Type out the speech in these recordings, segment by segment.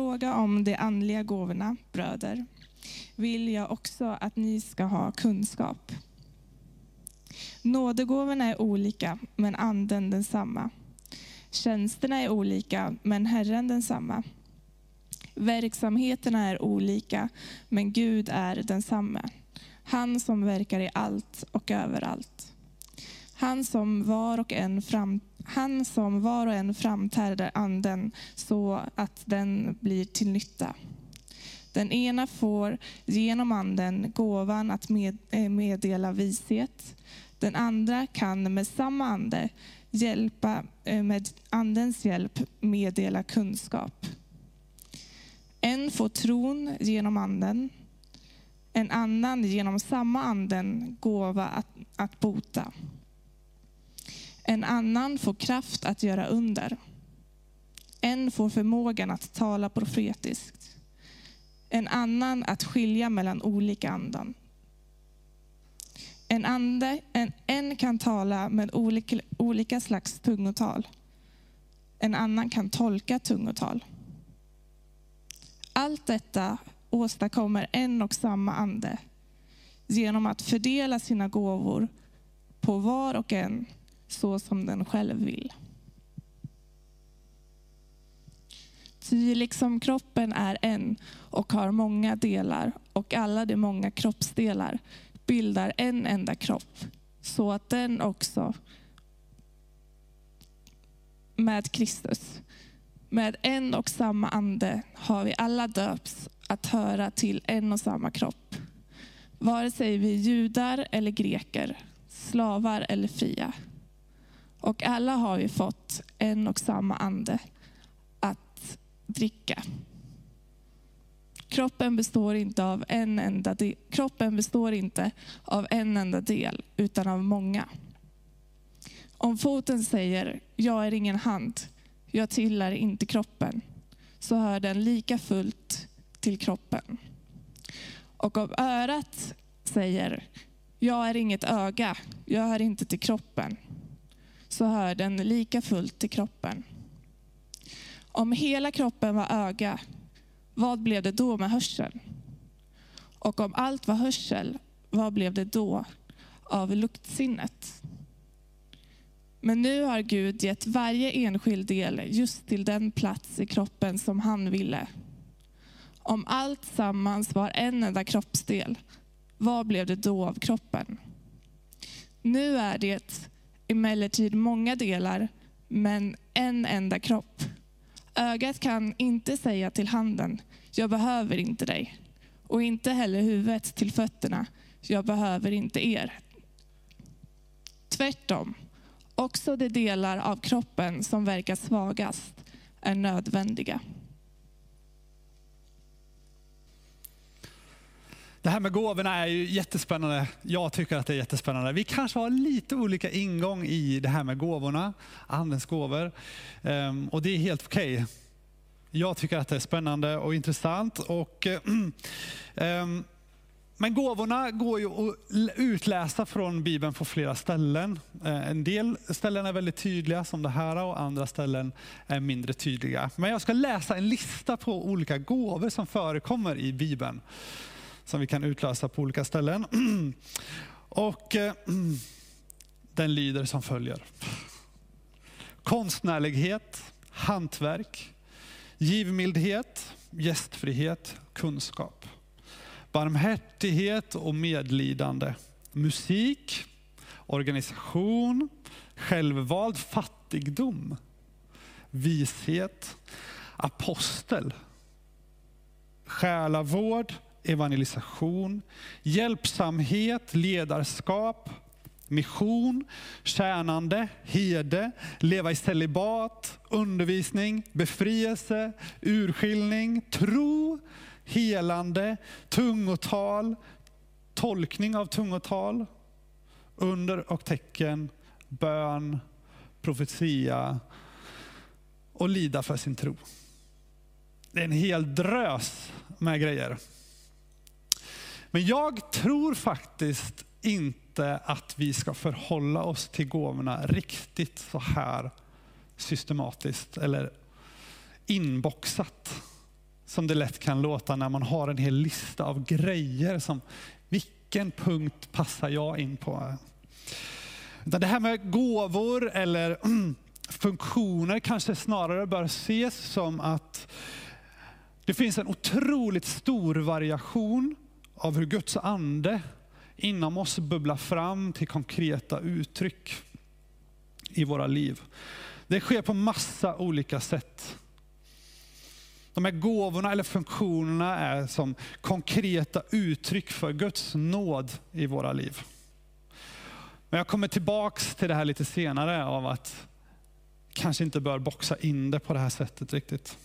fråga om de andliga gåvorna, bröder, vill jag också att ni ska ha kunskap. Nådegåvorna är olika, men anden densamma. Tjänsterna är olika, men Herren densamma. Verksamheterna är olika, men Gud är densamme. Han som verkar i allt och överallt. Han som var och en, fram, han som var och en framträder anden så att den blir till nytta. Den ena får genom anden gåvan att med, eh, meddela vishet. Den andra kan med samma ande hjälpa, eh, med andens hjälp meddela kunskap. En får tron genom anden, en annan genom samma anden gåva att, att bota. En annan får kraft att göra under. En får förmågan att tala profetiskt. En annan att skilja mellan olika andan. En, ande, en, en kan tala med olika, olika slags tungotal. En annan kan tolka tungotal. Allt detta åstadkommer en och samma ande genom att fördela sina gåvor på var och en så som den själv vill. Ty liksom kroppen är en och har många delar och alla de många kroppsdelar bildar en enda kropp så att den också med Kristus med en och samma ande har vi alla döpts att höra till en och samma kropp. Vare sig vi är judar eller greker, slavar eller fria. Och alla har vi fått en och samma ande att dricka. Kroppen består inte av en enda del, kroppen består inte av en enda del, utan av många. Om foten säger, jag är ingen hand, jag tillhör inte kroppen, så hör den lika fullt till kroppen. Och om örat säger, jag är inget öga, jag hör inte till kroppen, så hör den lika fullt till kroppen. Om hela kroppen var öga, vad blev det då med hörseln? Och om allt var hörsel, vad blev det då av luktsinnet? Men nu har Gud gett varje enskild del just till den plats i kroppen som han ville. Om allt sammans var en enda kroppsdel, vad blev det då av kroppen? Nu är det emellertid många delar, men en enda kropp. Ögat kan inte säga till handen, jag behöver inte dig. Och inte heller huvudet till fötterna, jag behöver inte er. Tvärtom, också de delar av kroppen som verkar svagast är nödvändiga. Det här med gåvorna är ju jättespännande. Jag tycker att det är jättespännande. Vi kanske har lite olika ingång i det här med gåvorna, andens gåvor. Um, och det är helt okej. Okay. Jag tycker att det är spännande och intressant. Och, um, men gåvorna går ju att utläsa från Bibeln på flera ställen. Eh, en del ställen är väldigt tydliga som det här och andra ställen är mindre tydliga. Men jag ska läsa en lista på olika gåvor som förekommer i Bibeln som vi kan utlösa på olika ställen. Och eh, Den lyder som följer. Konstnärlighet, hantverk, givmildhet, gästfrihet, kunskap. Barmhärtighet och medlidande. Musik, organisation, självvald fattigdom, vishet, apostel, själavård, evangelisation, hjälpsamhet, ledarskap, mission, tjänande, herde, leva i celibat, undervisning, befrielse, urskiljning, tro, helande, tungotal, tolkning av tungotal, under och tecken, bön, profetia och lida för sin tro. Det är en hel drös med grejer. Men jag tror faktiskt inte att vi ska förhålla oss till gåvorna riktigt så här systematiskt eller inboxat. som det lätt kan låta när man har en hel lista av grejer som vilken punkt passar jag in på? Det här med gåvor eller funktioner kanske snarare bör ses som att det finns en otroligt stor variation av hur Guds ande inom oss bubblar fram till konkreta uttryck i våra liv. Det sker på massa olika sätt. De här gåvorna eller funktionerna är som konkreta uttryck för Guds nåd i våra liv. Men jag kommer tillbaks till det här lite senare av att kanske inte bör boxa in det på det här sättet riktigt.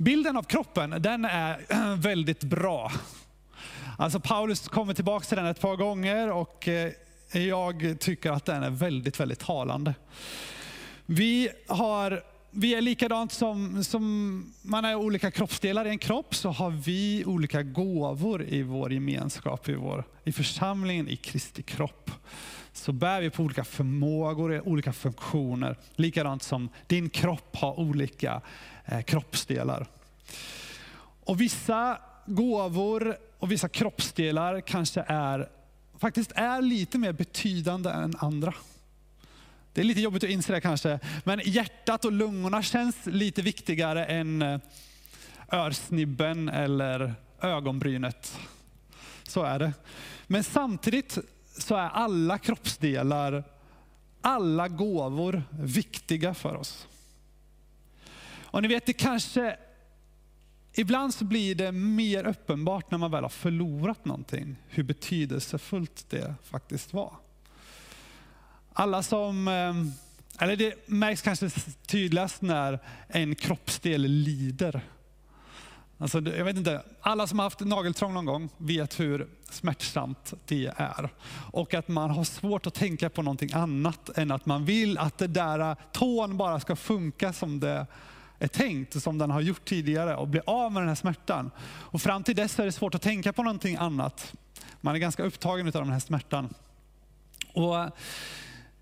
Bilden av kroppen, den är väldigt bra. Alltså Paulus kommer tillbaka till den ett par gånger och eh, jag tycker att den är väldigt, väldigt talande. Vi, har, vi är likadant som, som man är olika kroppsdelar i en kropp, så har vi olika gåvor i vår gemenskap, i, vår, i församlingen, i Kristi kropp. Så bär vi på olika förmågor, olika funktioner. Likadant som din kropp har olika eh, kroppsdelar. Och vissa gåvor och vissa kroppsdelar kanske är, faktiskt är lite mer betydande än andra. Det är lite jobbigt att inse det kanske, men hjärtat och lungorna känns lite viktigare än eh, örsnibben eller ögonbrynet. Så är det. Men samtidigt så är alla kroppsdelar, alla gåvor viktiga för oss. Och ni vet, det kanske Ibland så blir det mer uppenbart när man väl har förlorat någonting, hur betydelsefullt det faktiskt var. Alla som, eh, eller det märks kanske tydligast när en kroppsdel lider. Alltså, jag vet inte, alla som har haft nageltrång någon gång vet hur smärtsamt det är. Och att man har svårt att tänka på någonting annat än att man vill att det där tån bara ska funka som det är tänkt, som den har gjort tidigare och bli av med den här smärtan. Och fram till dess är det svårt att tänka på någonting annat. Man är ganska upptagen av den här smärtan. Och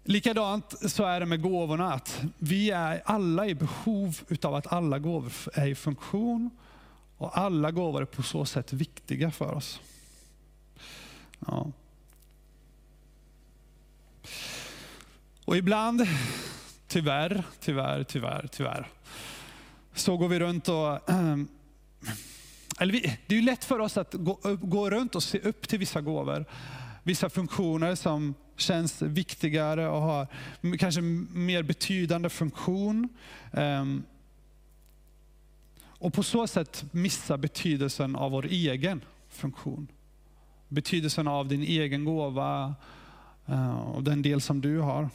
Likadant så är det med gåvorna, att vi är alla i behov av att alla gåvor är i funktion och alla gåvor är på så sätt viktiga för oss. Ja. Och ibland, tyvärr, tyvärr, tyvärr, tyvärr, så går vi runt och eller vi, det är ju lätt för oss att gå, gå runt och se upp till vissa gåvor. Vissa funktioner som känns viktigare och har kanske mer betydande funktion. Um, och på så sätt missa betydelsen av vår egen funktion. Betydelsen av din egen gåva eh, och den del som du har.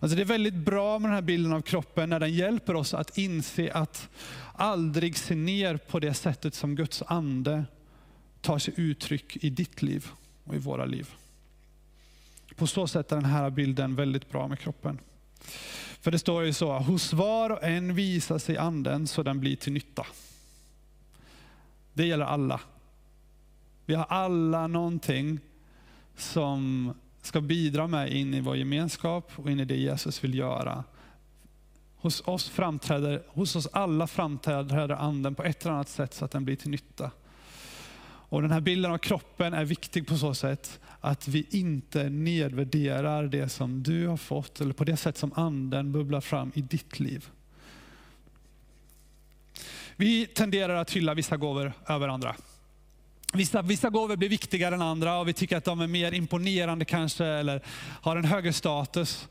Alltså det är väldigt bra med den här bilden av kroppen när den hjälper oss att inse att aldrig se ner på det sättet som Guds ande tar sig uttryck i ditt liv och i våra liv. På så sätt är den här bilden väldigt bra med kroppen. För det står ju så, hos var och en visar sig anden så den blir till nytta. Det gäller alla. Vi har alla någonting som ska bidra med in i vår gemenskap och in i det Jesus vill göra. Hos oss, framträder, hos oss alla framträder anden på ett eller annat sätt så att den blir till nytta. Och Den här bilden av kroppen är viktig på så sätt att vi inte nedvärderar det som du har fått eller på det sätt som anden bubblar fram i ditt liv. Vi tenderar att hylla vissa gåvor över andra. Vissa, vissa gåvor blir viktigare än andra och vi tycker att de är mer imponerande kanske eller har en högre status.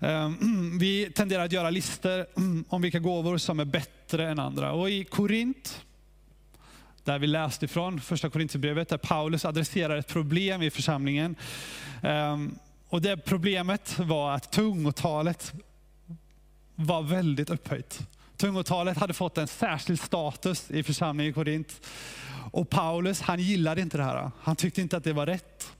Ehm, vi tenderar att göra listor om vilka gåvor som är bättre än andra. Och i Korint, där vi läste ifrån, första Korintierbrevet, där Paulus adresserar ett problem i församlingen. Ehm, och det problemet var att tungotalet var väldigt upphöjt. Tungotalet hade fått en särskild status i församlingen i Korint. Och Paulus, han gillade inte det här. Han tyckte inte att det var rätt.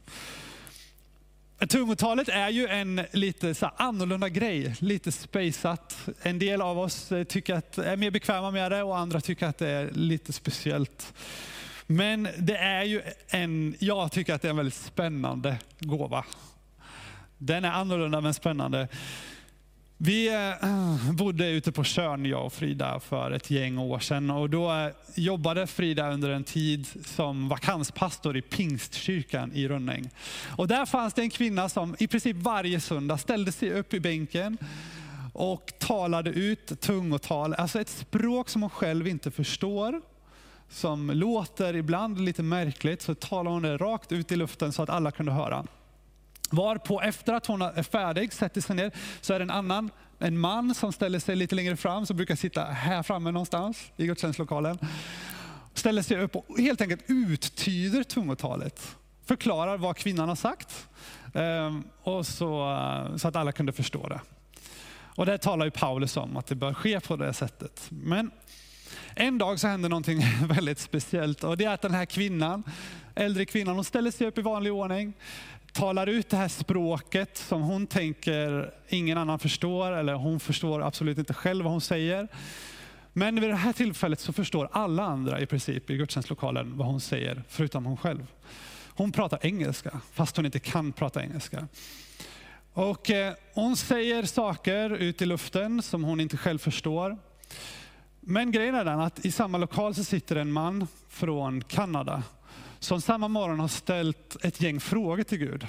Tungotalet är ju en lite så annorlunda grej, lite spejsat. En del av oss eh, tycker att är mer bekväma med det och andra tycker att det är lite speciellt. Men det är ju en, jag tycker att det är en väldigt spännande gåva. Den är annorlunda men spännande. Vi eh, bodde ute på Tjörn, jag och Frida, för ett gäng år sedan. Och då eh, jobbade Frida under en tid som vakanspastor i Pingstkyrkan i Rönning. Och där fanns det en kvinna som i princip varje söndag ställde sig upp i bänken och talade ut tungotal, alltså ett språk som hon själv inte förstår som låter ibland lite märkligt, så talade hon det rakt ut i luften så att alla kunde höra. Varpå efter att hon är färdig, sätter sig ner, så är det en annan, en man som ställer sig lite längre fram, som brukar sitta här framme någonstans i gudstjänstlokalen. Ställer sig upp och helt enkelt uttyder tungotalet. Förklarar vad kvinnan har sagt. Ehm, och så, så att alla kunde förstå det. Och det talar ju Paulus om, att det bör ske på det sättet. Men en dag så händer någonting väldigt speciellt och det är att den här kvinnan, äldre kvinnan, hon ställer sig upp i vanlig ordning, talar ut det här språket som hon tänker ingen annan förstår, eller hon förstår absolut inte själv vad hon säger. Men vid det här tillfället så förstår alla andra i princip i gudstjänstlokalen vad hon säger, förutom hon själv. Hon pratar engelska, fast hon inte kan prata engelska. Och eh, hon säger saker ut i luften som hon inte själv förstår. Men grejen är den att i samma lokal så sitter en man från Kanada som samma morgon har ställt ett gäng frågor till Gud.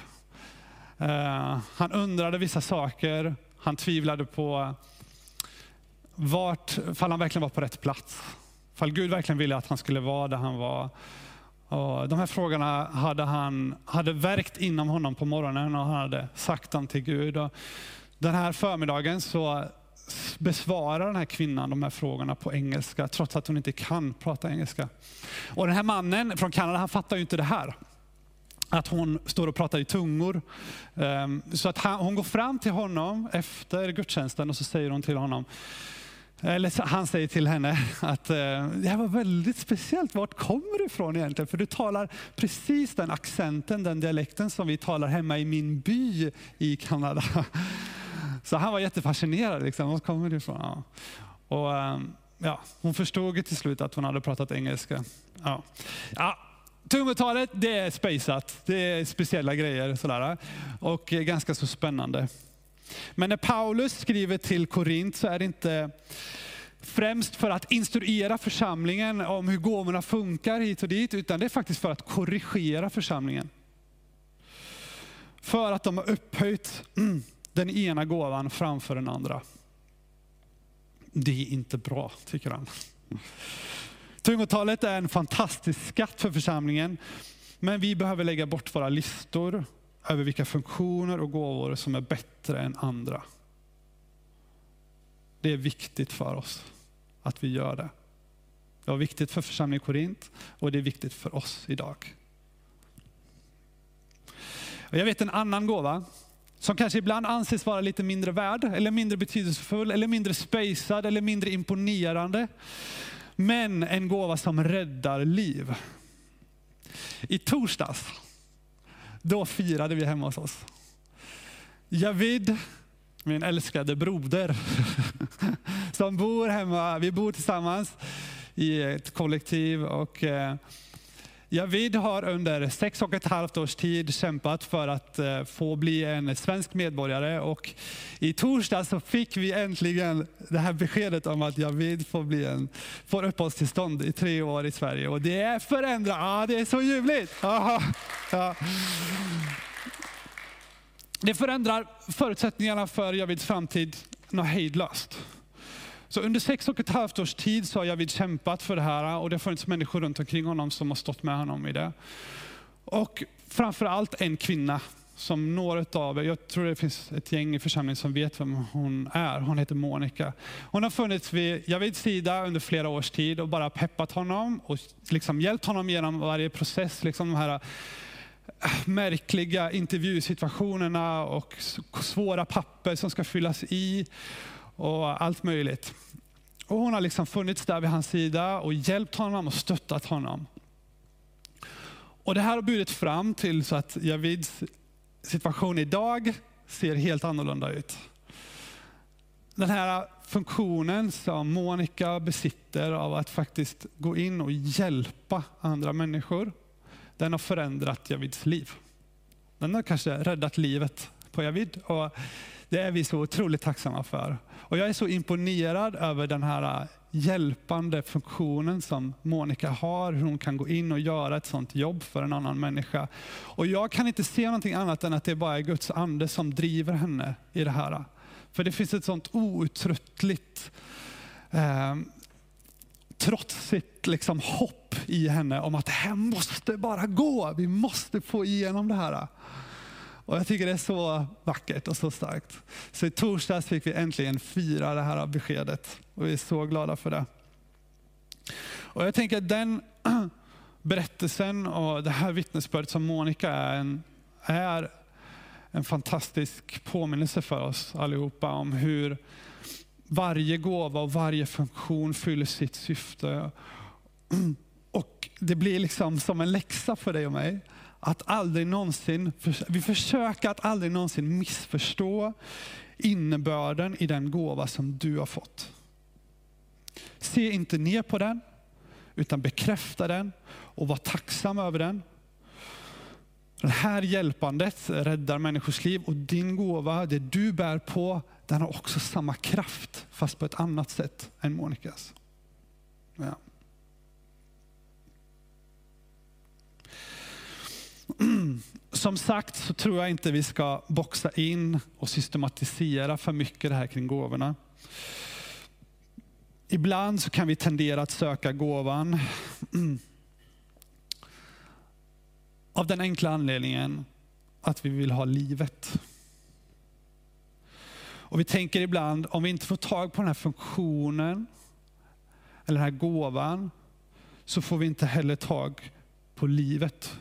Eh, han undrade vissa saker, han tvivlade på vart, fall han verkligen var på rätt plats. Fall Gud verkligen ville att han skulle vara där han var. Och de här frågorna hade han hade verkt inom honom på morgonen och han hade sagt dem till Gud. Och den här förmiddagen så besvarar den här kvinnan de här frågorna på engelska, trots att hon inte kan prata engelska. Och den här mannen från Kanada, han fattar ju inte det här. Att hon står och pratar i tungor. Ehm, så att han, hon går fram till honom efter gudstjänsten och så säger hon till honom, eller han säger till henne att eh, det här var väldigt speciellt. Vart kommer du ifrån egentligen? För du talar precis den accenten, den dialekten som vi talar hemma i min by i Kanada. Så han var jättefascinerad. Liksom. Var kommer du ifrån? Ja. Och, ehm, ja, hon förstod till slut att hon hade pratat engelska. Ja. Ja, tungotalet, det är spejsat. Det är speciella grejer. Sådär. Och ganska så spännande. Men när Paulus skriver till Korint så är det inte främst för att instruera församlingen om hur gåvorna funkar hit och dit, utan det är faktiskt för att korrigera församlingen. För att de har upphöjt den ena gåvan framför den andra. Det är inte bra, tycker han. Tungotalet är en fantastisk skatt för församlingen, men vi behöver lägga bort våra listor över vilka funktioner och gåvor som är bättre än andra. Det är viktigt för oss att vi gör det. Det var viktigt för församlingen Korint och det är viktigt för oss idag. Jag vet en annan gåva som kanske ibland anses vara lite mindre värd, eller mindre betydelsefull, eller mindre spejsad, eller mindre imponerande. Men en gåva som räddar liv. I torsdags, då firade vi hemma hos oss. Javid, min älskade broder, som bor hemma, vi bor tillsammans i ett kollektiv och eh, Javid har under sex och ett halvt års tid kämpat för att eh, få bli en svensk medborgare och i torsdag så fick vi äntligen det här beskedet om att Javid får, bli en, får uppehållstillstånd i tre år i Sverige. Och det är förändrat, ja, det är så ljuvligt. Aha, ja. Det förändrar förutsättningarna för Javids framtid något hejdlöst. Så under sex och ett halvt års tid så har Javid kämpat för det här och det har funnits människor runt omkring honom som har stått med honom i det. Och framförallt en kvinna som några av er, jag tror det finns ett gäng i församlingen som vet vem hon är. Hon heter Monica. Hon har funnits vid Javids sida under flera års tid och bara peppat honom och liksom hjälpt honom genom varje process. Liksom de här äh, märkliga intervjusituationerna och svåra papper som ska fyllas i och allt möjligt. Och hon har liksom funnits där vid hans sida och hjälpt honom och stöttat honom. Och Det här har burit fram till så att Javids situation idag ser helt annorlunda ut. Den här funktionen som Monica besitter av att faktiskt gå in och hjälpa andra människor, den har förändrat Javids liv. Den har kanske räddat livet på Javid. Och det är vi så otroligt tacksamma för. Och jag är så imponerad över den här äh, hjälpande funktionen som Monica har, hur hon kan gå in och göra ett sånt jobb för en annan människa. Och jag kan inte se någonting annat än att det bara är Guds ande som driver henne i det här. För det finns ett sånt outtröttligt, eh, trotsigt liksom hopp i henne om att det här måste bara gå. Vi måste få igenom det här. Och Jag tycker det är så vackert och så starkt. Så i torsdags fick vi äntligen fira det här beskedet och vi är så glada för det. Och Jag tänker att den berättelsen och det här vittnesbördet som Monica är en, är en fantastisk påminnelse för oss allihopa om hur varje gåva och varje funktion fyller sitt syfte. Och Det blir liksom som en läxa för dig och mig att aldrig någonsin, vi försöker att aldrig någonsin missförstå innebörden i den gåva som du har fått. Se inte ner på den, utan bekräfta den och var tacksam över den. Det här hjälpandet räddar människors liv och din gåva, det du bär på, den har också samma kraft fast på ett annat sätt än Monikas. Ja. Som sagt så tror jag inte vi ska boxa in och systematisera för mycket det här kring gåvorna. Ibland så kan vi tendera att söka gåvan av den enkla anledningen att vi vill ha livet. Och Vi tänker ibland, om vi inte får tag på den här funktionen, eller den här gåvan, så får vi inte heller tag på livet.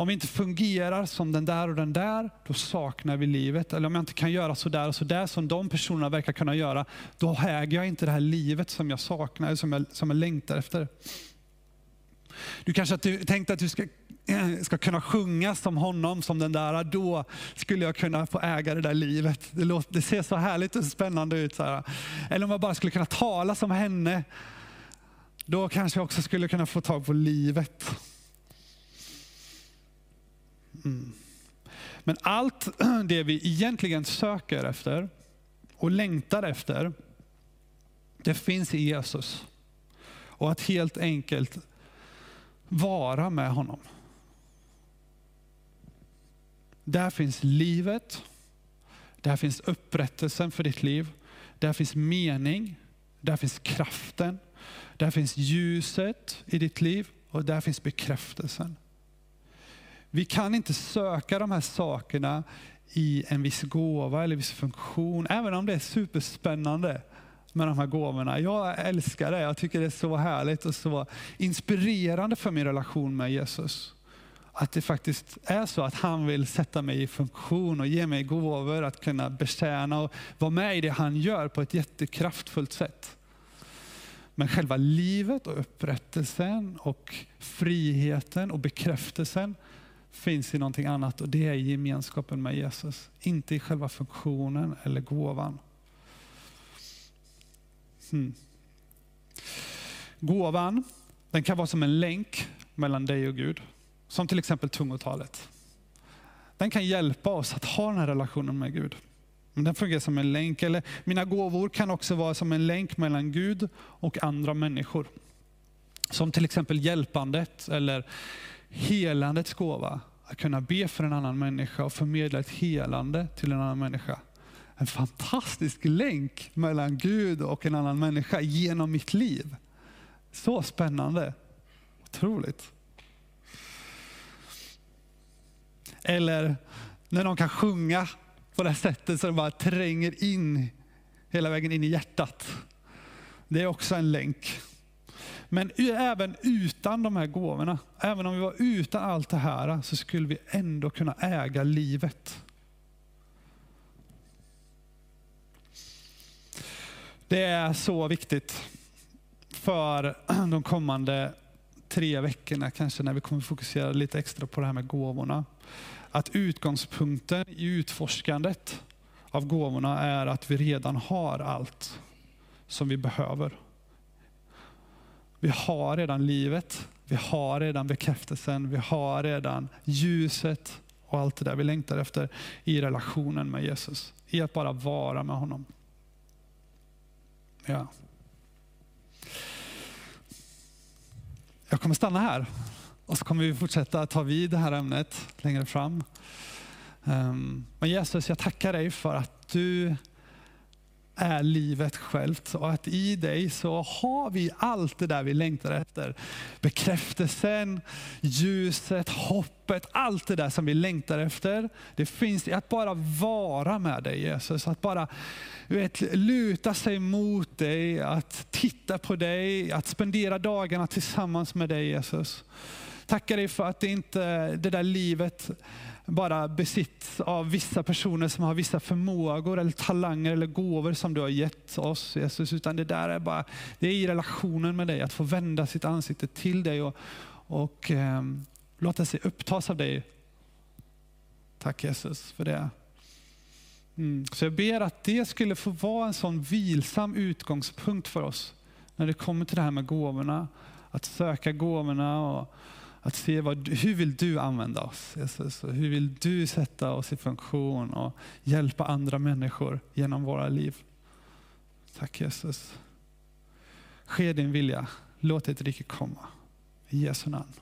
Om vi inte fungerar som den där och den där, då saknar vi livet. Eller om jag inte kan göra sådär och sådär som de personerna verkar kunna göra, då äger jag inte det här livet som jag saknar, som jag, som jag längtar efter. Du kanske har tänkt att du ska, ska kunna sjunga som honom, som den där. Då skulle jag kunna få äga det där livet. Det, låter, det ser så härligt och spännande ut. Så här. Eller om jag bara skulle kunna tala som henne. Då kanske jag också skulle kunna få tag på livet. Mm. Men allt det vi egentligen söker efter och längtar efter, det finns i Jesus. Och att helt enkelt vara med honom. Där finns livet, där finns upprättelsen för ditt liv, där finns mening, där finns kraften, där finns ljuset i ditt liv och där finns bekräftelsen. Vi kan inte söka de här sakerna i en viss gåva eller viss funktion, även om det är superspännande med de här gåvorna. Jag älskar det, jag tycker det är så härligt och så inspirerande för min relation med Jesus. Att det faktiskt är så att han vill sätta mig i funktion och ge mig gåvor att kunna betjäna och vara med i det han gör på ett jättekraftfullt sätt. Men själva livet och upprättelsen och friheten och bekräftelsen finns i någonting annat och det är gemenskapen med Jesus. Inte i själva funktionen eller gåvan. Hmm. Gåvan den kan vara som en länk mellan dig och Gud. Som till exempel tungotalet. Den kan hjälpa oss att ha den här relationen med Gud. Den fungerar som en länk. Eller mina gåvor kan också vara som en länk mellan Gud och andra människor. Som till exempel hjälpandet eller helandets gåva. Att kunna be för en annan människa och förmedla ett helande till en annan människa. En fantastisk länk mellan Gud och en annan människa genom mitt liv. Så spännande. Otroligt. Eller när någon kan sjunga på det sättet så det bara tränger in hela vägen in i hjärtat. Det är också en länk. Men även utan de här gåvorna, även om vi var utan allt det här, så skulle vi ändå kunna äga livet. Det är så viktigt för de kommande tre veckorna, kanske när vi kommer fokusera lite extra på det här med gåvorna. Att utgångspunkten i utforskandet av gåvorna är att vi redan har allt som vi behöver. Vi har redan livet, vi har redan bekräftelsen, vi har redan ljuset och allt det där vi längtar efter i relationen med Jesus. i att bara vara med honom. Ja. Jag kommer stanna här och så kommer vi fortsätta ta vid det här ämnet längre fram. Ehm, men Jesus, jag tackar dig för att du är livet självt och att i dig så har vi allt det där vi längtar efter. Bekräftelsen, ljuset, hoppet, allt det där som vi längtar efter. Det finns i att bara vara med dig Jesus, att bara vet, luta sig mot dig, att titta på dig, att spendera dagarna tillsammans med dig Jesus. Tackar dig för att det inte det där livet bara besitts av vissa personer som har vissa förmågor eller talanger eller gåvor som du har gett oss Jesus. Utan det där är bara, det är i relationen med dig, att få vända sitt ansikte till dig och, och eh, låta sig upptas av dig. Tack Jesus för det. Mm. Så jag ber att det skulle få vara en sån vilsam utgångspunkt för oss när det kommer till det här med gåvorna. Att söka gåvorna och att se vad, hur vill du använda oss Jesus? Hur vill du sätta oss i funktion och hjälpa andra människor genom våra liv? Tack Jesus. Ske din vilja. Låt ditt rike komma. I Jesu namn.